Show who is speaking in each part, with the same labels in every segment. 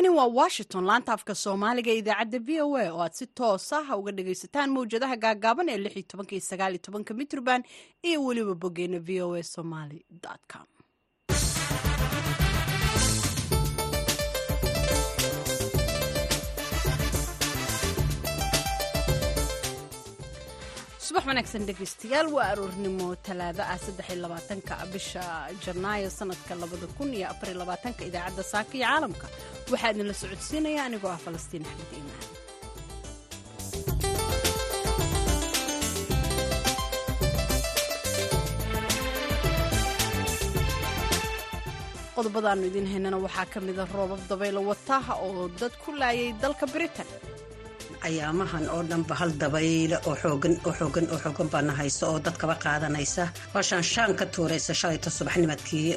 Speaker 1: halkani waa washington laanta afka soomaaliga idaacadda v o a oo aad si toos ah uga dhagaysataan mawjadaha gaagaaban ee mitrban iyo weliba boggeena v o a somaly com subax wanaagsan dhegaystayaal waa aroornimo talaado ah saddexiyolabaatanka bisha janaayo sanadka labada kun iyo afariyo labaatanka idaacadda saaka iyo caalamka. Waxaa idinla socodsiinaya anigoo ah falastiin axmed iimaan qodobadaannu idiin haynana waxaa ka mida roobab dabaylo wataha oo dad ku laayay dalka britain
Speaker 2: ayaamahan oo dhanba hal dabayle oo xoogan oo xoogan oo xoogan baana hayso oo dadkaba qaadanaysa. Hooshaan shaan ka tuuraysa shalayta subaxnimadkii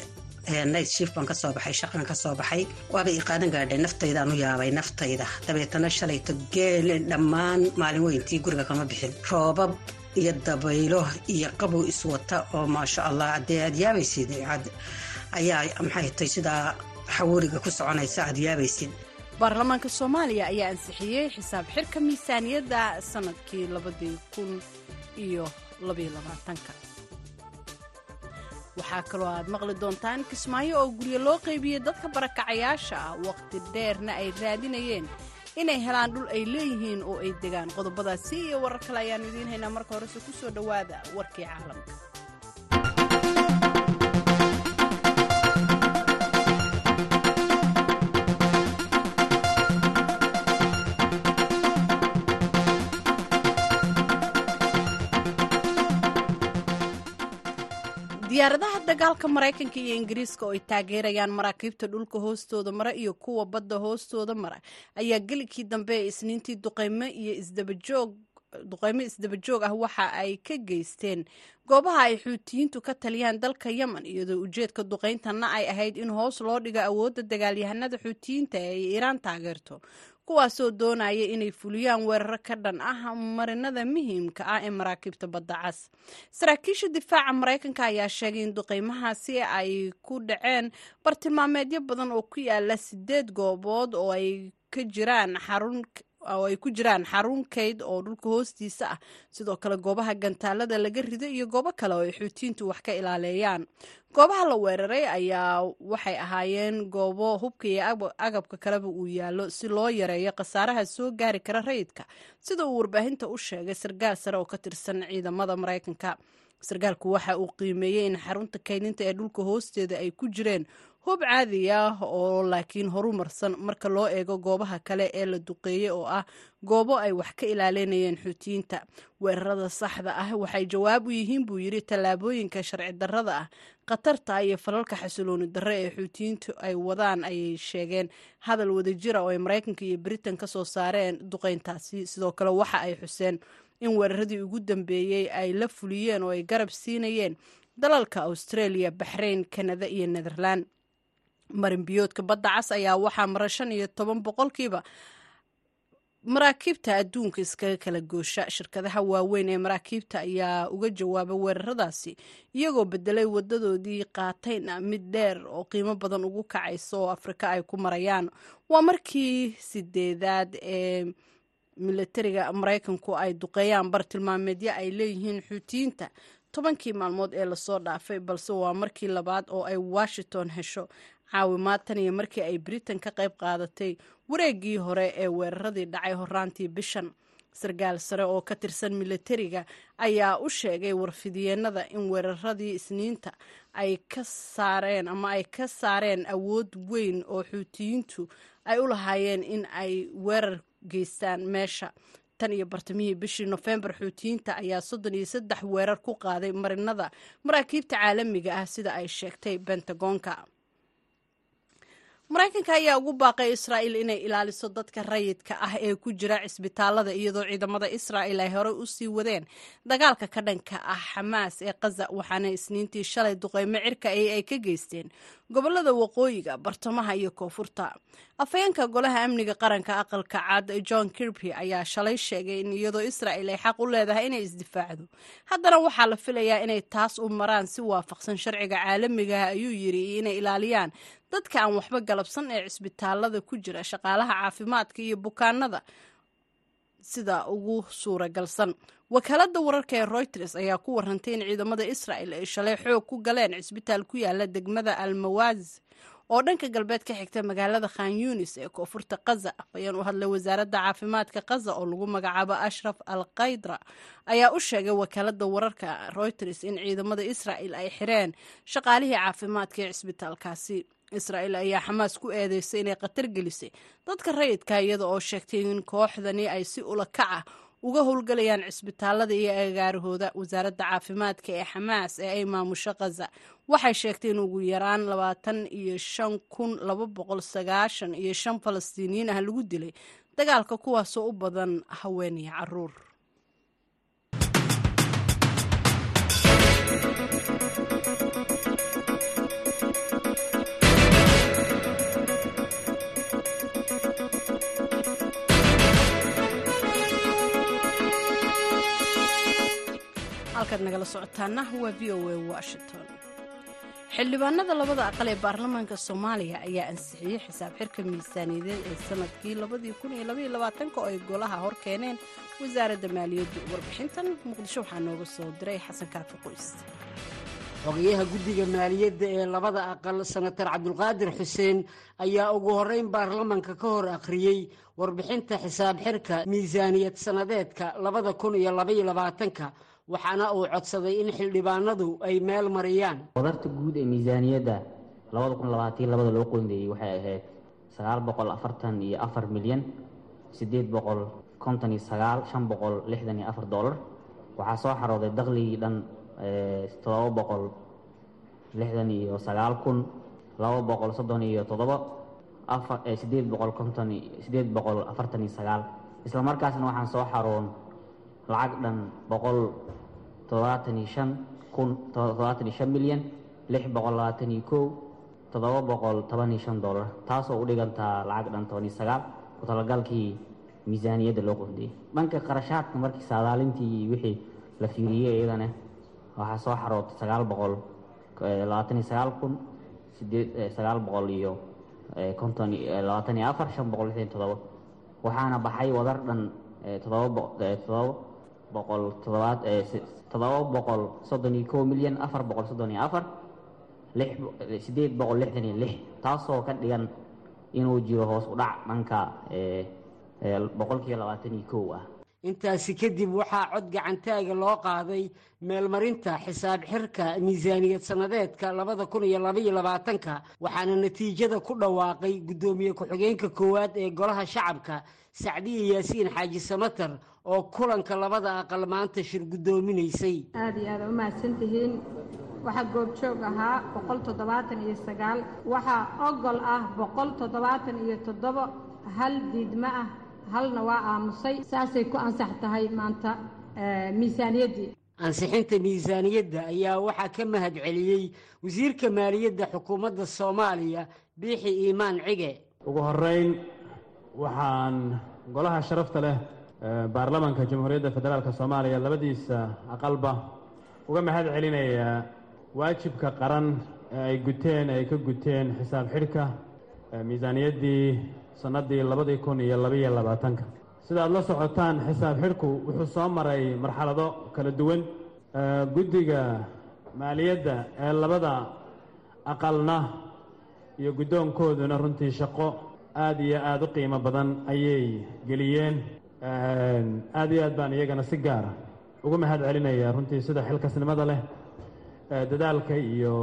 Speaker 2: night shiif baan ka soo baxay shaqan ka soo baxay. Waaba ii qaadan gaadhay naftaydaan u yaabay naftayda. Dabeetana shalayto geele dhammaan maalin weyntii guriga kama bixin. Roobab iyo dabaylo iyo qabow iswata oo maasha allah dee aad yaabaysid ayaa maxay tay sidaa xawuriga ku soconaysa aad yaabaysid
Speaker 1: baarlamaanka soomaaliya ayaa ansixiyey xisaab xirka miisaaniyadda sannadkii labadii kun waxaa kaloo aad maqli doontaan kismaayo oo guryo loo qaybiyey dadka barakacayaasha ah. Waqti dheerna ay raadinayeen inay helaan dhul ay leeyihiin oo ay degaan. Qodobadaasi iyo warar kale ayaannu idiin haynaa marka horese ku soo dhowaada warkii caalamka diyaaradaha dagaalka maraykanka iyo ingiriiska oo ay taageerayaan maraakiibta dhulka hoostooda mara iyo kuwa badda hoostooda mara ayaa gelikii dambe ee isniintii duqeymo iyo isdabajoog duqeymo isdabajoog ah waxa ay ka geysteen. Goobaha ay xuutiyiintu ka taliyaan dalka yemen iyadoo ujeedka duqeyntana ay ahayd in hoos loo dhigo awoodda dagaalyahanada xuutiyiinta ee ay iiraan taageerto kuwaasoo doonaya inay fuliyaan weeraro ka dhan ah marinada muhiimka ah ee maraakiibta badda cas. Saraakiisha difaaca maraykanka ayaa sheegay in duqeymahaasi ay ku dhaceen bartilmaameedyo badan oo ku yaalla sideed goobood oo ay ka jiraan xarun oo ay ku jiraan xarun kayd oo dhulka hoostiisa ah. Sidoo kale goobaha gantaalada laga rido iyo goobo kale oo ay xuutiyiintu wax ka ilaaleeyaan goobaha la weeraray ayaa waxay ahaayeen goobo hubka iyo agabka kaleba uu yaallo si loo yareeyo khasaaraha soo gaari kara rayidka. Sida uu warbaahinta u sheegay sarkaal sare oo ka tirsan ciidamada maraykanka. Sarkaalku waxa uu qiimeeyey in xarunta kaydinta ee dhulka hoosteeda ay ku jireen hub caadi ah oo laakiin horumarsan marka loo eego goobaha kale ee la duqeeyey oo ah goobo ay wax ka ilaalinayeen xuutiyiinta weerarada saxda ah waxay jawaab u yihiin buu yidhi tallaabooyinka sharci darrada ah khatarta iyo falalka xasilooni darre ee xuutiyiintu ay wadaan ayay sheegeen. Hadal wadajira oo ay maraykanka iyo britain ka soo saareen duqeyntaasi sidoo kale waxa ay xuseen in weeraradii ugu dambeeyey ay la fuliyeen oo ay garab siinayeen dalalka australia baxrayn kanada iyo netherland marinbiyoodka badda cas ayaa waxaa mara shan iyo toban boqolkiiba. Maraakiibta adduunka iskaga kala goosha. Shirkadaha waaweyn ee maraakiibta ayaa uga jawaaba weeraradaasi iyagoo bedelay wadadoodii qaatayna mid dheer oo qiimo badan ugu kacaysa oo afrika ay ku marayaan. Waa markii sideedaad ee milatariga maraykanku ay duqeeyaan bartilmaameedyo ay leeyihiin xuutiyiinta tobankii maalmood ee la soo dhaafay balse waa markii labaad oo ay washington hesho caawimaad tan iyo markii ay britain ka qayb qaadatay wareeggii hore ee weeraradii dhacay horaantii bishan. Sarkaal sare oo ka tirsan milatariga ayaa u sheegay warfidiyeenada in weeraradii isniinta ay ka saareen ama ay ka saareen awood weyn oo xuutiyiintu ay u lahaayeen in ay weerar geystaan meesha. Tan iyo bartamihii bishii nofembar xuutiyiinta ayaa soddon iyo saddex weerar ku qaaday marinada maraakiibta caalamiga ah sida ay sheegtay bentagoonka maraykanka ayaa ugu baaqay israa'iil inay ilaaliso dadka rayidka ah ee ku jira cisbitaalada iyadoo ciidamada israa'il ay horey u sii wadeen dagaalka ka dhanka ah xamaas ee kaza waxaana isniintii shalay duqeymo cirka ay ay ka geysteen gobollada waqooyiga bartamaha iyo koonfurta. Afhayeenka golaha amniga qaranka aqalka cad john kirby ayaa shalay sheegay in iyadoo israa'il ay xaq u leedahay inay isdifaacdo. Haddana waxaa la filayaa inay taas u maraan si waafaqsan sharciga caalamigaah ayuu yidhi inay ilaaliyaan dadka aan waxba galabsan ee cisbitaalada ku jira shaqaalaha caafimaadka iyo bukaanada sida ugu suuragalsan wakaalada wararka ee reuters ayaa ku warantay in ciidamada israa'el ay shalay xoog ku galeen cisbitaal ku yaalla degmada almawaz oo dhanka galbeed ka xigta magaalada khan yunis ee koonfurta kaza afhayeen u hadlay wasaaradda caafimaadka kaza oo lagu magacaabo ashraf al kaydra ayaa u sheegay wakaalada wararka reuters in ciidamada israa'el ay xireen shaqaalihii caafimaadka ee cisbitaalkaasi israa'el ayaa xamaas ku eedeysay inay khatar gelisay. Dadka rayidka iyada oo sheegtay in kooxdani ay si ula kac ah uga howlgalayaan cisbitaalada iyo agaarahooda wasaaradda caafimaadka ee xamaas ee ay maamusho khaza waxay sheegtay in ugu yaraan labaatan iyo shan kun laba boqol sagaashan iyo shan falastiiniyiin ah lagu dilay dagaalka kuwaasoo u badan haween iyo carruur halkaad nagala socotaana waa v o a washington. Xildhibaanada labada aqal ee baarlamaanka soomaaliya ayaa ansixiyey xisaab xirka miisaaniyadeed ee sannadkii oo ay golaha hor keeneen wasaaradda maaliyaddu. Warbixintan muqdisho waxaa nooga soo diray xasan kaafi qoys.
Speaker 3: Xogayaha guddiga maaliyadda ee labada aqal senatar cabdulqaadir xuseen ayaa ugu horreyn baarlamanka ka hor akhriyey warbixinta xisaab xirka miisaaniyad sannadeedka labada kun iyo labaiyo labaatanka waxaana uu codsaday in xildhibaanadu ay meel mariyaan.
Speaker 4: Wadarta guud ee miisaaniyadda labada kun labaatan labada loo qoyndeeyey waxay ahayd sagaal boqol afartan iyo afar milyan siddeed boqol konton iyo sagaal shan boqol lixdan iyo afar dollar. Waxaa soo xarooday dakligii dhan todoba boqol lixdan iyo sagaal kun laba boqol soddon iyo toddoba afar siddeed boqol konton siddeed boqol afartan iyo sagaal. Isla waxaan soo xaroon lacag dhan boqol toddobaatan iyo shan kun toddobaatan iyo shan milyan lix boqol labaatan iyo kow toddoba boqol toban iyo shan dollar taasoo u dhigantaa lacag dhan toban iyo sagaal ku miisaaniyadda loo qondiyey dhanka qarashaadka markii saadaalintii wixii la fiiriyey iyadana waxaa soo xarootay sagaal boqol labaatan iyo sagaal kun sideed sagaal boqol iyo konton labaatan iyo afar shan boqol lixdan toddoba. Waxaana baxay wadar dhan todoba todoba boqol todobaad todoba boqol soddon iyo kow milyan afar boqol soddon iyo afar lix sideed boqol lixdan iyo lix taasoo ka dhigan inuu jiro hoos u dhac dhanka boqolkiiba labaatan iyo kow ah.
Speaker 3: Intaasi kadib waxaa cod gacantaaga loo qaaday meelmarinta xisaab xirka miisaaniyad sannadeedka labada kun iyo labaiyo labaatanka waxaana natiijada ku dhawaaqay guddoomiye ku-xigeenka koowaad ee golaha shacabka sacdiya yaasiin xaaji samatar oo kulanka labada aqal maanta shir guddoominaysay
Speaker 5: aada iyo aada u mahadsantihiin. Waxaa goobjoog ahaa boqol toddobaatan iyo sagaal. Waxaa ogol ah boqol toddobaatan iyo toddoba hal diidmo ah halna waa aamusay. Saasay ku ansax tahay maanta miisaaniyaddii
Speaker 3: ansixinta miisaaniyadda ayaa waxaa ka mahad celiyey wasiirka maaliyadda xukuumadda soomaaliya biixi iimaan cige.
Speaker 6: Ugu horeyn waxaan golaha sharafta leh baarlamanka jamhuuriyadda federaalk soomaaliya labadiisa aqalba uga mahad celinayaa waajibka qaran ee ay guteen ay ka guteen xisaab xidhka miisaaniyaddii sannaddii labadii kun iyo labaiyo labaatanka. Sida aad la socotaan xisaab xidhku wuxuu soo maray marxalado kala duwan. Guddiga maaliyadda ee labada aqalna iyo guddoonkooduna runtii shaqo aada iyo aada u qiimo badan ayay geliyeen aada iyo aad baan iyagana si gaara ugu mahad celinaya runtii sida xilkasnimada leh dadaalka iyo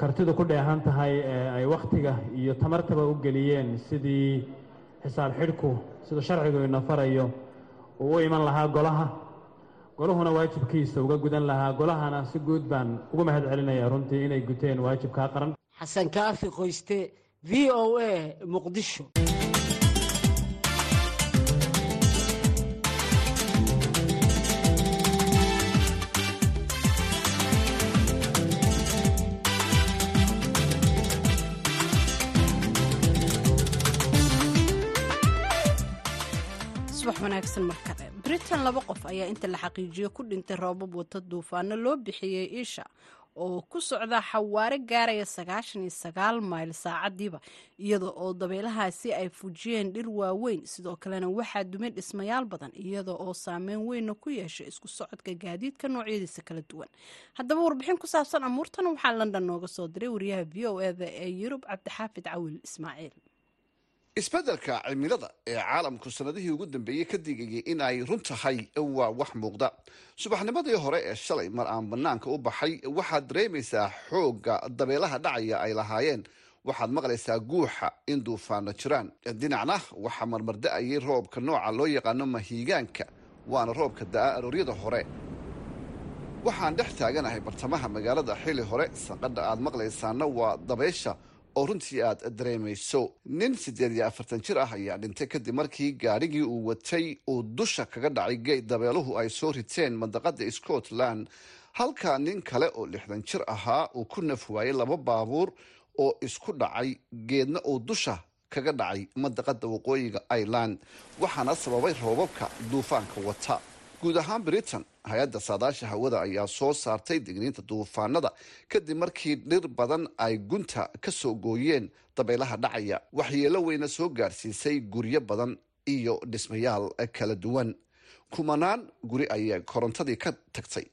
Speaker 6: kartidu ku dheehan tahay ee ay wakhtiga iyo tamartaba u geliyeen sidii xisaab xidhku siduu sharcigu ina farayo uu u iman lahaa golaha. Goluhuna waajibkiisa uga gudan lahaa. Golahana si guud baan ugu mahad celinaya runtii inay guteen waajibkaa qaran.
Speaker 3: Xasan kaafi qoyste v o a muqdisho
Speaker 1: wanaagsan mar kale britain laba qof ayaa inta la xaqiijiyo ku dhintay roobab wata duufaano loo bixiyey isha oo ku socda xawaare gaaraya sagaashan iyo sagaal mayl saacadiiba iyada oo dabeelahaasi ay fujiyeen dhir waaweyn. Sidoo kalena waxaa dumay dhismayaal badan iyada oo saameyn weynna ku yeeshay isku socodka gaadiidka noocyadiisa kala duwan. Haddaba warbixin ku saabsan amuurtan waxaa london nooga soo diray wariyaha v o eda ee yurub cabdixaafid cawil ismaaciil
Speaker 7: isbeddelka cimilada ee caalamku sanadihii ugu dambeeyey ka digayay in ay run tahay waa wax muuqda. Subaxnimadii hore ee shalay mar aan bannaanka u baxay waxaad dareemaysaa xoogga dabeelaha dhacaya ay lahaayeen. Waxaad maqlaysaa guuxa in duufaano jiraan. Dhinacna waxaa marmarda-ayay roobka nooca loo yaqaano mahiigaanka waana roobka da'a arooryada hore. Waxaan dhex taaganahay bartamaha magaalada xili hore. Sanqadha aad maqlaysaana waa dabeysha oo runtii aad dareemayso nin siddeed iyo afartan jir ah ayaa dhintay kadib markii gaadhigii uu watay uu dusha kaga dhacay geed dabeeluhu ay soo riteen mandaqada scotland. Halka nin kale oo lixdan jir ahaa uu ku naf waayey laba baabuur oo isku dhacay geedna uu dusha kaga dhacay mandaqada waqooyiga ireland waxaana sababay roobabka duufaanka wata guud ahaan britain hay'adda saadaasha hawada ayaa soo saartay digniinta duufaanada kadib markii dhir badan ay gunta ka soo gooyeen dabeelaha dhacaya. Waxyeelo weyna soo gaarsiisay guryo badan iyo dhismayaal kala duwan. Kumanaan guri ayay korontadii ka tagtay.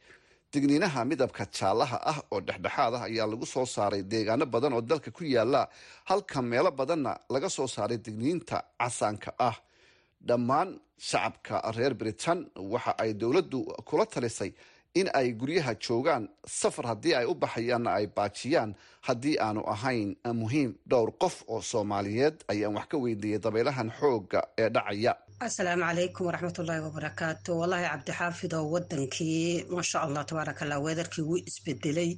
Speaker 7: Digniinaha midabka jaalaha ah oo dhexdhexaad ah ayaa lagu soo saaray deegaano badan oo dalka ku yaalla halka meelo badanna laga soo saaray digniinta casaanka ah dhammaan shacabka reer britain. Waxa ay dowladdu kula talisay in ay guryaha joogaan safar haddii ay u baxayaanna ay baajiyaan. Haddii aanu ahayn muhiim dhowr qof oo soomaaliyeed ayaan wax ka weydiiyey dabeelahan xoogga ee dhacaya.
Speaker 2: Asalaamu calaykum waraxmatullaahi wabarakaatu wallaahi cabdixaafid oo wadankii maasha allah tabaaraka allah weedarkii wuu isbedelay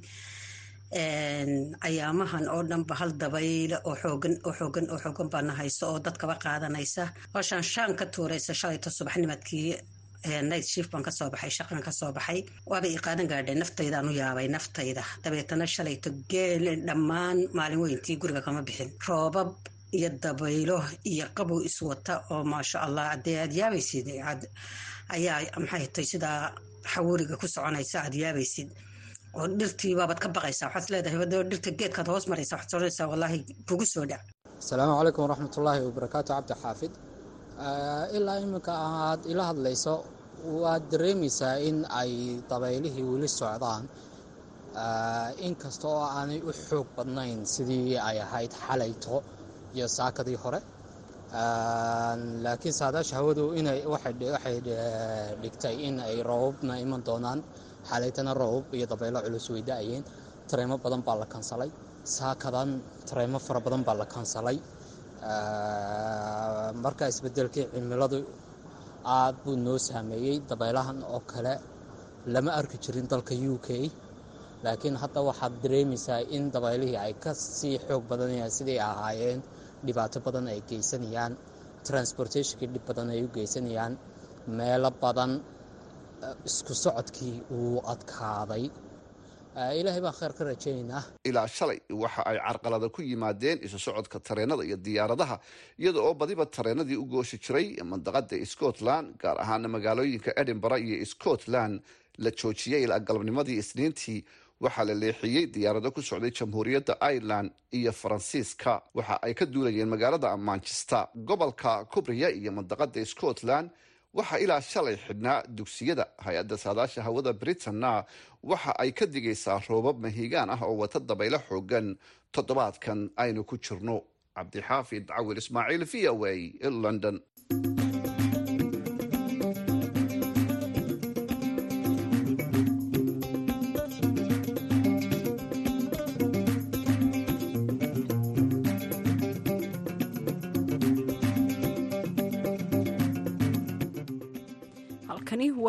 Speaker 2: ayaamahan oo dhanba hal dabayle oo xoogan oo xoogan oo xoogan baana hayso oo dadkaba qaadanaysa. Hooshaan shaan ka tuuraysa shalayto subaxnimadkii night shift baan ka soo baxay shaqan ka soo baxay. Waaba ii qaadan gaadhay naftaydaan u yaabay naftayda. Dabeetana shalayto geel dhammaan maalin weyntii guriga kama bixin. Roobab iyo dabaylo iyo qabow iswata oo maasha allah adee aad yaabaysid ayaa maxay tay sidaa xawuriga ku soconaysa aad yaabaysid oo dhirtii baabaad ka baqaysaa. Waxaad leedahay dhirta geedkaad hoos maraysa waxaad soconaysaa wallaahi kugu soo dhac.
Speaker 8: Asalaamu calaykum waraxmatullaahi wabarakaatu cabdi xaafid. Ilaa iminka aad ila hadlayso waad dareemaysaa in ay dabaylihii weli socdaan. Inkasta oo aanay u xoog badnayn sidii ay ahayd xalayto iyo saakadii hore. Laakiin saadaasha hawadu inay waxay dhigtay in ay roobabna iman doonaan xalaytana roobab iyo dabaylo culus way da'ayeen tareemo badan baa la kansalay saakadan tareemo fara badan baa la kansalay marka isbedelkii cimiladu aad buu noo saameeyey dabaylahan oo kale lama arki jirin dalka u k laakiin hadda waxaad dareemaysaa in dabaylihii ay ka sii xoog badanayaan siday ahaayeen dhibaato badan ay geysanayaan transportationkii dhib badan ay u geysanayaan meelo badan isku socodkii uu adkaaday. Ilaahay baan kheyr ka rajaynaynaa
Speaker 7: ilaa shalay waxa ay carqalada ku yimaadeen isu socodka tareenada iyo diyaaradaha iyada oo badiba tareenadii u gooshi jiray mandaqada scotland gaar ahaana magaalooyinka edinburgh iyo scotland la joojiyey ilaa galabnimadii isniintii. Waxaa la leexiyey diyaarado ku socday jamhuuriyadda ireland iyo faransiiska. Waxa ay ka duulayeen magaalada manchester gobolka kubriya iyo mandaqada scotland waxaa ilaa shalay xidhnaa dugsiyada hay'adda saadaasha hawada britanna waxa ay ka digaysaa roobab mahiigaan ah oo wata dabaylo xoogan. Toddobaadkan aynu ku jirno cabdixaafid cawil ismaaciil v o a london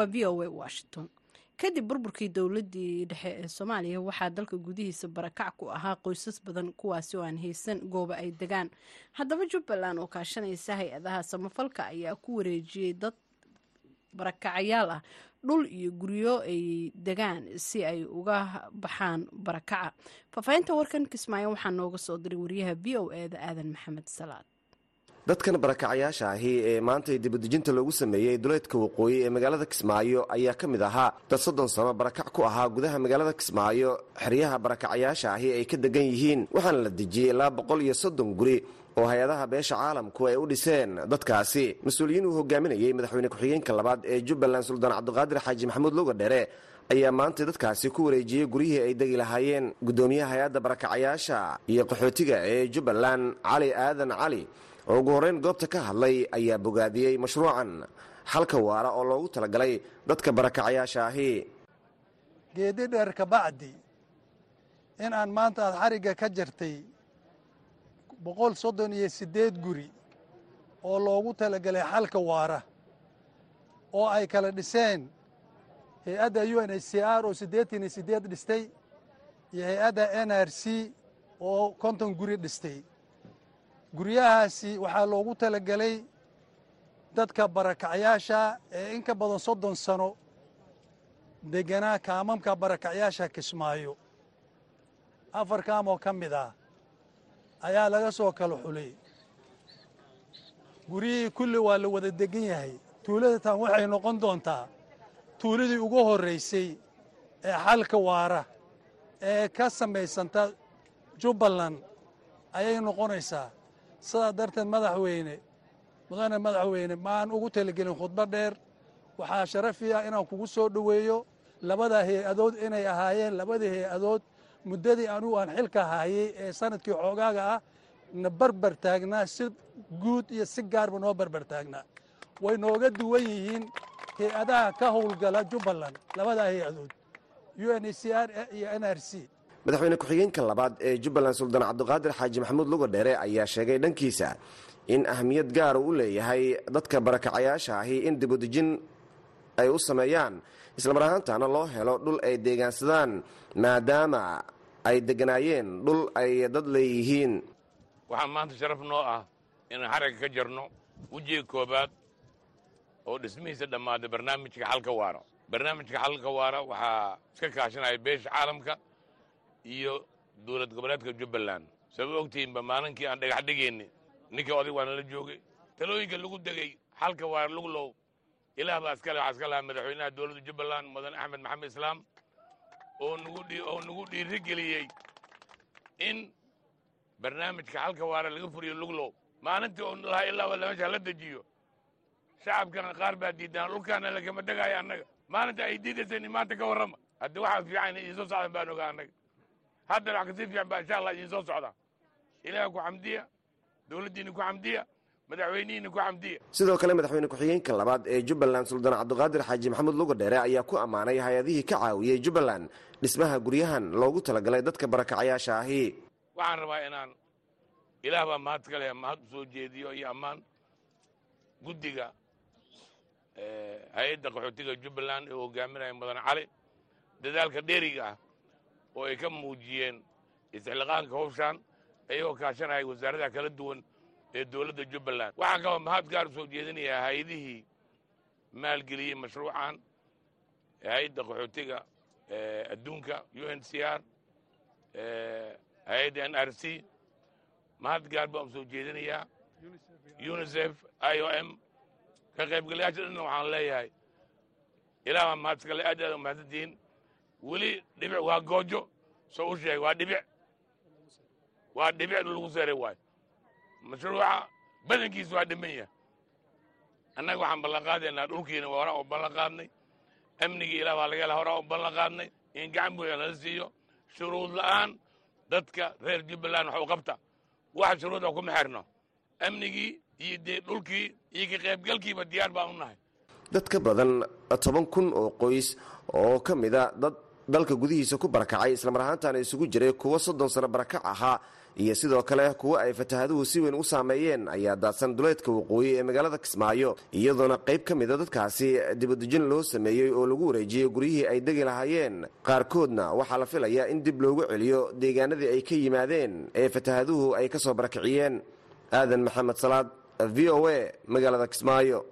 Speaker 1: waa v o a washington. Kadib burburkii dowladii dhexe ee soomaaliya waxaa dalka gudihiisa barakac ku ahaa qoysas badan kuwaasi oo aan haysan gooba ay degaan. Haddaba jubbaland oo kaashanaysa hay'adaha samafalka ayaa ku wareejiyey dad barakacayaal ah dhul iyo guryo ay degaan si ay uga baxaan barakaca. Faahfaahinta warkan kismaayo waxaa nooga soo diray wariyaha v o e da aadan maxamed salaad
Speaker 9: dadkan barakacayaasha ahi ee maantay dibadejinta loogu sameeyey duleedka waqooyi ee magaalada kismaayo ayaa ka mid ahaa. Dad soddon sano barakac ku ahaa gudaha magaalada kismaayo xeryaha barakacayaasha ahi ay ka degan yihiin waxaana la dejiyey ilaa boqol iyo soddon guri oo hay'adaha beesha caalamku ay u dhiseen. Dadkaasi mas'uuliyiin uu hogaaminayey madaxweyne ku-xigeenka labaad ee jubbaland suldaan cabdiqaadir xaaji maxamuud loga dheere ayaa maanta dadkaasi ku wareejiyey guryihii ay degi lahaayeen guddoomiyaha hay'adda barakacayaasha iyo qaxootiga ee jubbaland cali aadan cali oo ugu horreyn goobta ka hadlay ayaa bogaadiyey mashruucan. Xalka waara oo loogu talagalay dadka barakacayaasha ahi.
Speaker 10: Geedi dheer kabacdi in aan maanta aad xarigga ka jartay boqol soddon iyo siddeed guri oo loogu talagalay xalka waara oo ay kala dhiseen hay'adda u n h c r oo siddeetan iyo siddeed dhistay iyo hay'adda n r c oo konton guri dhistay guryahaasi waxaa loogu talagelay dadka barakacyaasha ee in ka badan soddon sano deganaa kaamamka barakacyaasha kismaayo. Afar kaam oo ka mid ah ayaa laga soo kala xulay. Guryihii kulli waa la wada degan yahay. Tuuladatan waxay noqon doontaa tuuladii ugu horraysay ee xalka waara ee ka samaysanta jubbaland ayay noqonaysaa sidaa darteed madaxweyne mudane madaxweyne maan ugu talagelin khudbo dheer. Waxaa sharafi ah inaan kugu soo dhoweeyo labada hay'adood inay ahaayeen labadii hay'adood muddadii anugu aan xilka haayey ee sannadkii xoogaaga ah na barbar taagnaa si guud iyo si gaarba noo barbar taagnaa. Way nooga duwan yihiin hay'adaha ka howlgala jubbaland labadaa hay'adood u n h c r iyo n r c
Speaker 9: madaxweyne ku-xigeenka labaad ee jubbaland suldaan cabdiqaadir xaaji maxamuud luga dheere ayaa sheegay dhankiisa in ahmiyad gaara u leeyahay dadka barakacayaasha ahi in dibudejin ay u sameeyaan. Islamar ahaantaana loo helo dhul ay deegaansadaan maadaama ay deganaayeen dhul ay dad leeyihiin.
Speaker 11: Waxaa maanta sharaf noo ah inaan xaragga ka jarno wejiga koobaad oo dhismihiisa dhammaaday barnaamijka xalka waara. Barnaamijka xalka waara waxaa iska kaashanaya beesha caalamka iyo dowlad goboleedka jubbaland. Sabab ogtihiinba maalinkii aan dhagax dhigayni ninkii oday waa nala joogay. Talooyinka lagu degay xalka waara luglow ilaah baa iskale waxaa iska lahaa madaxweynaha dowladda jubbaland mudane axmed maxamed islaam oo oo nagu dhiirigeliyey in barnaamijka xalka waara laga furiyo luglow maalintii oo lahaa ilaa wala meesha la dejiyo shacabkana qaar baa diidaan dhulkaana lagama degaayo annaga. Maalinta ay diidayseen maanta ka warrama. Haddi waxaa fiican idiin soo socdan baan ogaa annaga haddana wax ka sii fiican baa insha allah idiin soo socda ilaah ku xamdiya dowladdiina ku xamdiya madaxweynihiina ku xamdiya
Speaker 9: sidoo kale madaxweyne ku-xigeenka labaad ee jubbaland suldaan cabdiqaadir xaaji maxamuud luga dheere ayaa ku ammaanay hay'adihii ka caawiyey jubbaland dhismaha guryahan loogu talagalay dadka barakacayaasha ahi
Speaker 11: waxaan rabaa inaan ilaah baa mahad ka leh mahad u soo jeediyo iyo ammaan guddiga hay'adda qaxootiga jubbaland ee hogaaminaya mudane cali dadaalka dheeriga ah oo ay ka muujiyeen isxilqaanka howshaan ayagoo kaashanaya wasaaradaha kala duwan ee dowladda jubbaland. Waxaan kaloo mahad gaar u soo jeedinayaa hay'adihii maalgeliyey mashruucan hay'adda qaxootiga adduunka u n c r hay'adda n r c. Mahad gaar baan u soo jeedinayaa. Unisef i o m ka qaybgalayaasha dhanna waxaan leeyahay. Ilaah baa mahad iskale aad aad umahadsantihiin weli dhibic waa goojo soo u sheegay waa dhibic waa dhibic lagu seeray waayo mashruuca badankiisa waa dhiman yahay. Annaga waxaan ballan qaadaynaa dhulkiina waa horaa u ballan qaadnay. Amnigii ilaah baa laga hela horaa u ballan qaadnay. In gacan buuxa nala siiyo. Shuruud la'aan dadka reer jubbaland wax u qabta wax shuruuda kuma xirno amnigii iyo dee dhulkii iyo ka qaybgalkiiba diyaar baan u nahay.
Speaker 9: Dad ka badan toban kun oo qoys oo ka mida dad dalka gudihiisa ku barakacay islamar ahaantaana isugu jiray kuwo soddon sano barakac ahaa. Iyo sidoo kale kuwo ay fataahaduhu si weyn u saameeyeen ayaa daadsan duleedka waqooyi ee magaalada kismaayo. Iyadoona qayb ka mida dadkaasi dibadejin loo sameeyey oo lagu wareejiyey guryihii ay degi lahaayeen. Qaarkoodna waxaa la filayaa in dib loogu celiyo deegaanadii ay ka yimaadeen ee fataahaduhu ay ka soo barakiciyeen. Aadan maxamed salaad v o a magaalada kismaayo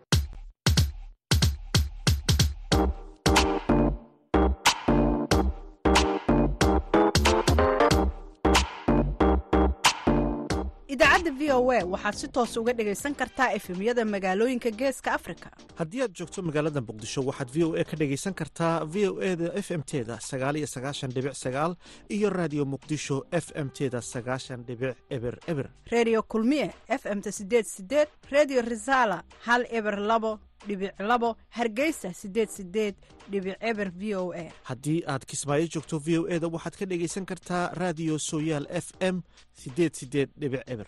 Speaker 1: idaacadda v o a. Waxaad si toos uga dhegaysan kartaa efemyada magaalooyinka geeska afrika.
Speaker 12: Haddii aad joogto magaalada muqdisho waxaad v o a ka dhegaysan kartaa v o e da f m teda sagaal iyo sagaashan dhibic sagaal iyo raadiyo muqdisho f m teda sagaashan dhibic eber eber.
Speaker 1: Redio kulmiye f m-ta sideed sideed redio resala hal eber labo dhibic labo hargeysa sideed sideed dhibic eber v o a.
Speaker 12: Haddii aad kismaayo joogto v o e da waxaad ka dhegaysan kartaa raadiyo sooyaal f m sideed sideed dhibic eber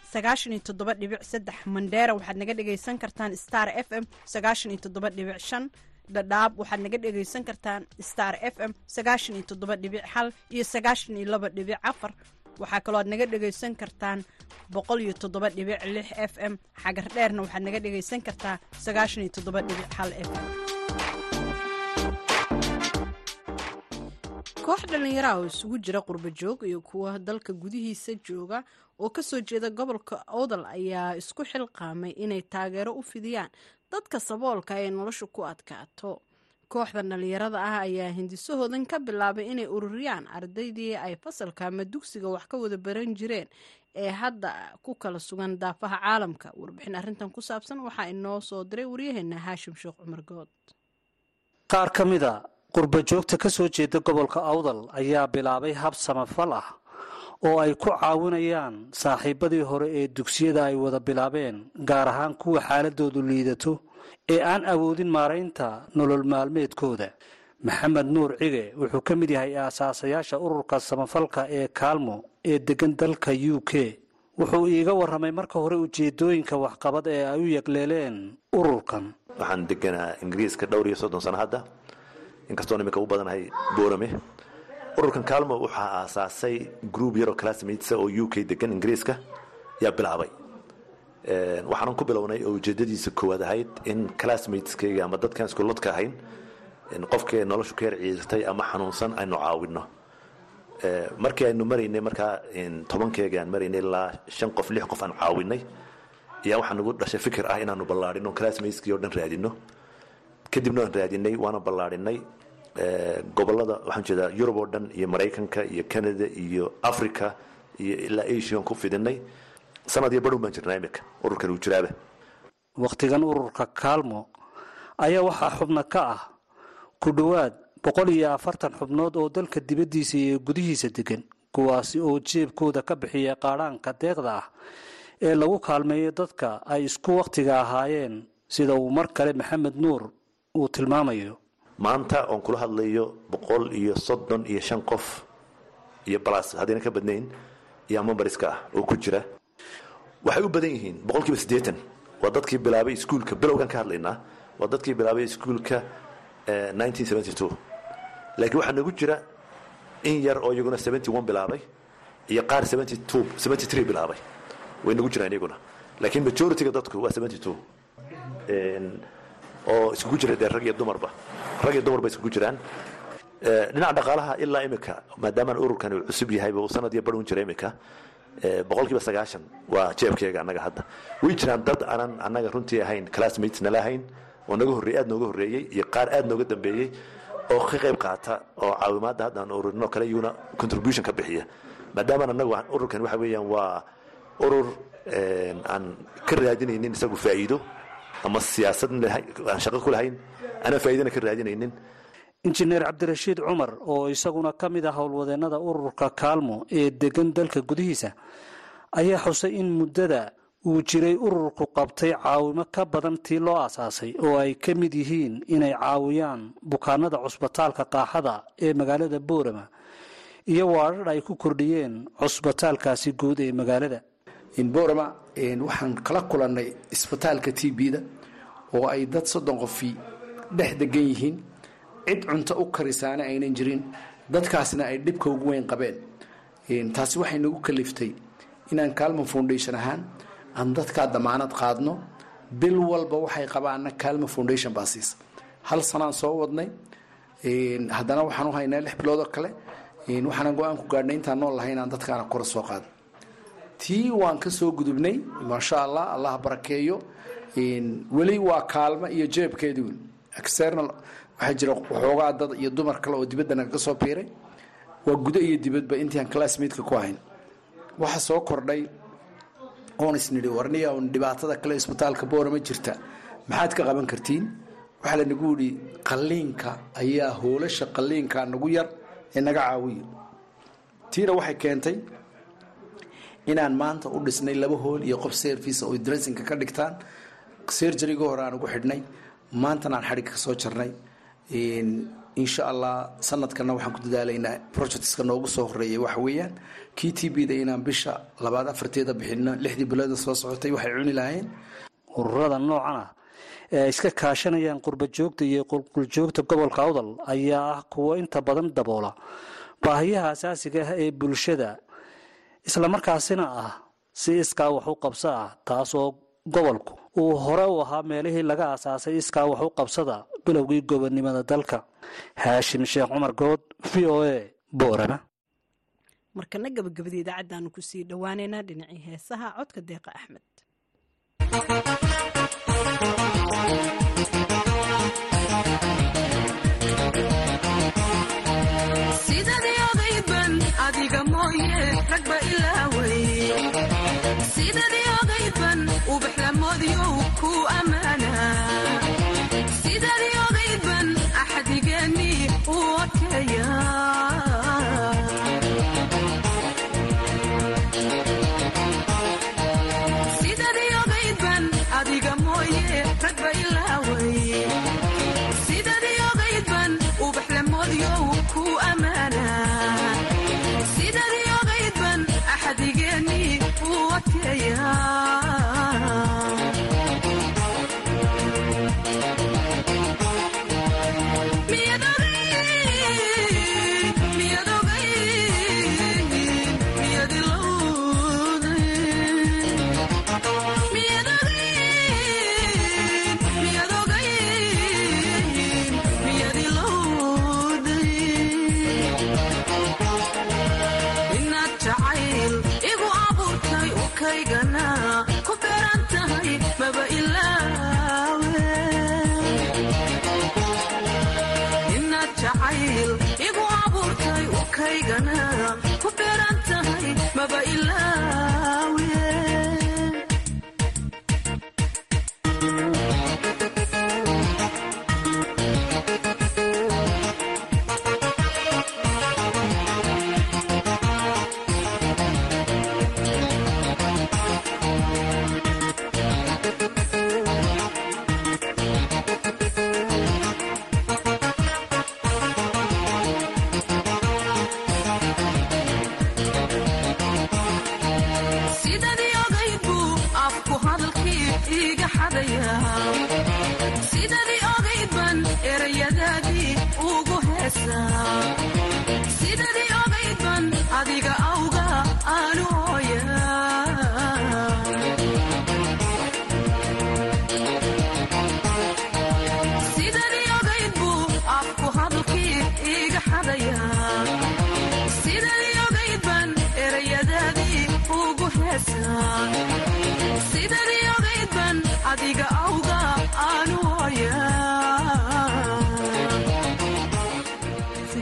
Speaker 1: sagaashan iyo toddoba dhibic saddex mandheera waxaad naga dhegaysan kartaan star f m sagaashan iyo toddoba dhibic shan. Dhadhaab waxaad naga dhegaysan kartaan star f m sagaashan iyo toddoba dhibic hal iyo sagaashan iyo laba dhibic afar. Waxaa kaloo aad naga dhegaysan kartaan boqol iyo toddoba dhibic lix f m. Xagar dheerna waxaad naga dhegaysan kartaa sagaashan iyo toddoba dhibic hal f m. Koox dhallinyaraha oo isugu jira qurba joog iyo kuwa dalka gudihiisa jooga oo ka soo jeeda gobolka odal ayaa isku xilqaamay inay taageero u fidiyaan dadka saboolka ee nolosha ku adkaato. Kooxda dhallinyarada ah ayaa hindisahoodan ka bilaabay inay ururiyaan ardaydii ay fasalka ama dugsiga wax ka wada baran jireen ee hadda ku kala sugan daafaha caalamka. Warbixin arrintan ku saabsan waxaa inoo soo diray waryaheena haashim sheekh cumar good.
Speaker 13: Qaar ka mida qurba joogta ka jeeda gobolka awdal ayaa bilaabay hab samafal ah oo ay ku caawinayaan saaxiibadii hore ee dugsiyada ay wada bilaabeen gaar ahaan kuwa xaaladoodu liidato ee aan awoodin maaraynta nolol maalmeedkooda. Maxamed nuur cige wuxuu ka mid yahay aasaasayaasha ururka samafalka ee kaalmo ee degan dalka u k. Wuxuu iiga warramay marka hore ujeedooyinka waxqabad ee ay u yegleeleen ururkan.
Speaker 14: Waxaan deganaa ingiriiska dhowr iyo soddon sano hadda inkastoon iminka u badanahay boorame ururkan kaalmo waxaa aasaasay group yaroo classmates oo u k degan ingiriiska yaa bilaabay. Waxaanan ku bilownay oo ujeedadiisa koowaad ahayd in classmateskayga ama dadkan iskuuladka ahayn qofkee noloshu ka yar ciidatay ama xanuunsan aynu caawino markii aynu maraynay markaa tobankeega aan maraynay ilaa shan qof lix qof aan caawinay ayaa waxaa nagu dhashay fikir ah inaanu ballaadhino classmateskii oo dhan raadino kadibna aan raadinay waana ballaadhinay gobollada waxaan jeedaa yurub oo dhan iyo maraykanka iyo canada iyo africa iyo ilaa asian ku fidinay. Sanad iyo badhun baan jirnaa imika ururkan uu jiraaba
Speaker 13: wakhtigan ururka kaalmo ayaa waxaa xubno ka ah ku dhowaad boqol iyo afartan xubnood oo dalka dibaddiisa iyo gudihiisa degan kuwaasi oo jeebkooda ka bixiya qaadhaanka deeqda ah ee lagu kaalmeeyo dadka ay isku wakhtiga ahaayeen sida uu mar kale maxamed nuur uu tilmaamayo
Speaker 14: maanta oon kula hadlayo boqol iyo soddon iyo shan qof iyo balas haddayna ka badnayn iyo membariska ah oo ku jira. Waxay u badan yihiin boqol kiiba siddeetan. Waa dadkii bilaabay iskuulka bilowgan ka hadlaynaa waa dadkii bilaabay iskuulka laakiin waxaa nagu jira in yar oo iyaguna bilaabay iyo qaar bilaabay. Way nagu jiraan iyaguna. Laakiin majority-ga dadku waa oo iskugu jira dee rag iyo dumarba. Rag iyo dumarba iskugu jiraan. Dhinaca dhaqaalaha ilaa imika maadaamaan ururkan uu cusub yahayba uu sanad iyo badhun jira imika. Boqol kiiba sagaashan waa jeebkeyga annaga hadda. Way jiraan dad aanan annaga runtii ahayn classmates nala ahayn oo naga horreeyey aad nooga horreeyey iyo qaar aad nooga dambeeyey oo ka qayb qaata oo caawimaadda hadda aan ururinoo kale iyaguna contribution ka bixiya. Maadaamaan annagu ururkan waxa weeyaan waa urur aan ka raadinaynin isagu faa'iido ama siyaasad aan shaqo ku lahayn aanan faa'iidana ka raadinaynin
Speaker 13: injineer cabdirashiid cumar oo isaguna ka mid ah howlwadeennada ururka kaalmo ee degan dalka gudihiisa ayaa xusay in muddada uu jiray ururku qabtay caawimo ka badan tii loo aasaasay oo ay ka mid yihiin inay caawiyaan bukaanada cusbitaalka qaaxada ee magaalada boorama iyo waadhadh ay ku kordhiyeen cusbitaalkaasi guud ee magaalada
Speaker 15: boorama waxaan kala kulannay isbitaalka t b-da oo ay dad soddon qofi dhex degan yihiin. Cid cunto u karisaana aynan jirin. Dadkaasna ay dhibka ugu weyn qabeen. Taasi waxay nagu kaliftay inaan kaalmo foundation ahaan aan dadkaa damaanad qaadno. Bil walba waxay qabaana kaalmo foundation baa siisa hal sanaan soo wadnay. Haddana waxaan u haynaa lix bilood oo kale. Waxaana go'aan ku gaadhnay intaan nool lahay inaan dadkaana kora soo qaado tii waan ka soo gudubnay. Maasha allah allah barakeeyo weli waa kaalmo iyo jeebkeedii wn external waxaa jira waxoogaa dad iyo dumar kale oo dibadda nagaga soo biiray waa gudo iyo dibadba intiaan classmaidka ku ahayn. Waxa soo kordhay. Oon isnidhi warniya un dhibaatada kale isbitaalka boorama jirta. Maxaad ka qaban kartiin? Waxaa lanagu yidhi qalliinka ayaa hoolasha qalliinka nagu yar ee naga caawiyo. Tiina waxay keentay inaan maanta u dhisnay laba hool iyo qof service oo dressinka ka dhigtaan. Serjariga hore aan ugu xidhnay maantana aan xadhigga ka soo jarnay. Insha allah sanadkana waxaan ku dadaalaynaa projectska noogu soo horeeyay waxa weeyaan. Kii t b da inaan bisha labaad afarteeda bixino lixdii bilooda soo socotay waxay cuni lahayn
Speaker 13: ururada noocan ah ee iska kaashanayaan qurbajoogta iyo qulquljoogta gobolka awdal ayaa ah kuwo inta badan daboola. Baahiyaha asaasiga ah ee bulshada islamarkaasina ah si iskaa wax u qabso ah taasoo gobolku uu hore u ahaa meelihii laga aasaasay iskaa wax u qabsada bilowgii gobonnimada dalka. Haashim sheekh cumar good v o a boorama
Speaker 1: markana gabagabada idaacaddaanu ku sii dhowaaneynaa dhinacii heesaha codka deeqa axmed
Speaker 16: sidadii odayban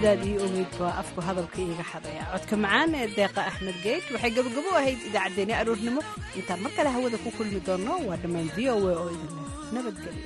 Speaker 1: sidaadii ogeyd baa afku hadalka iiga xadaya. Codka macaan ee deeqa axmed geyd waxay gabagabo ahayd idaacaddeenii aroornimo intaan mar kale hawada ku kulmi doonno waa dhammaan v o a oo idin nabadgelyo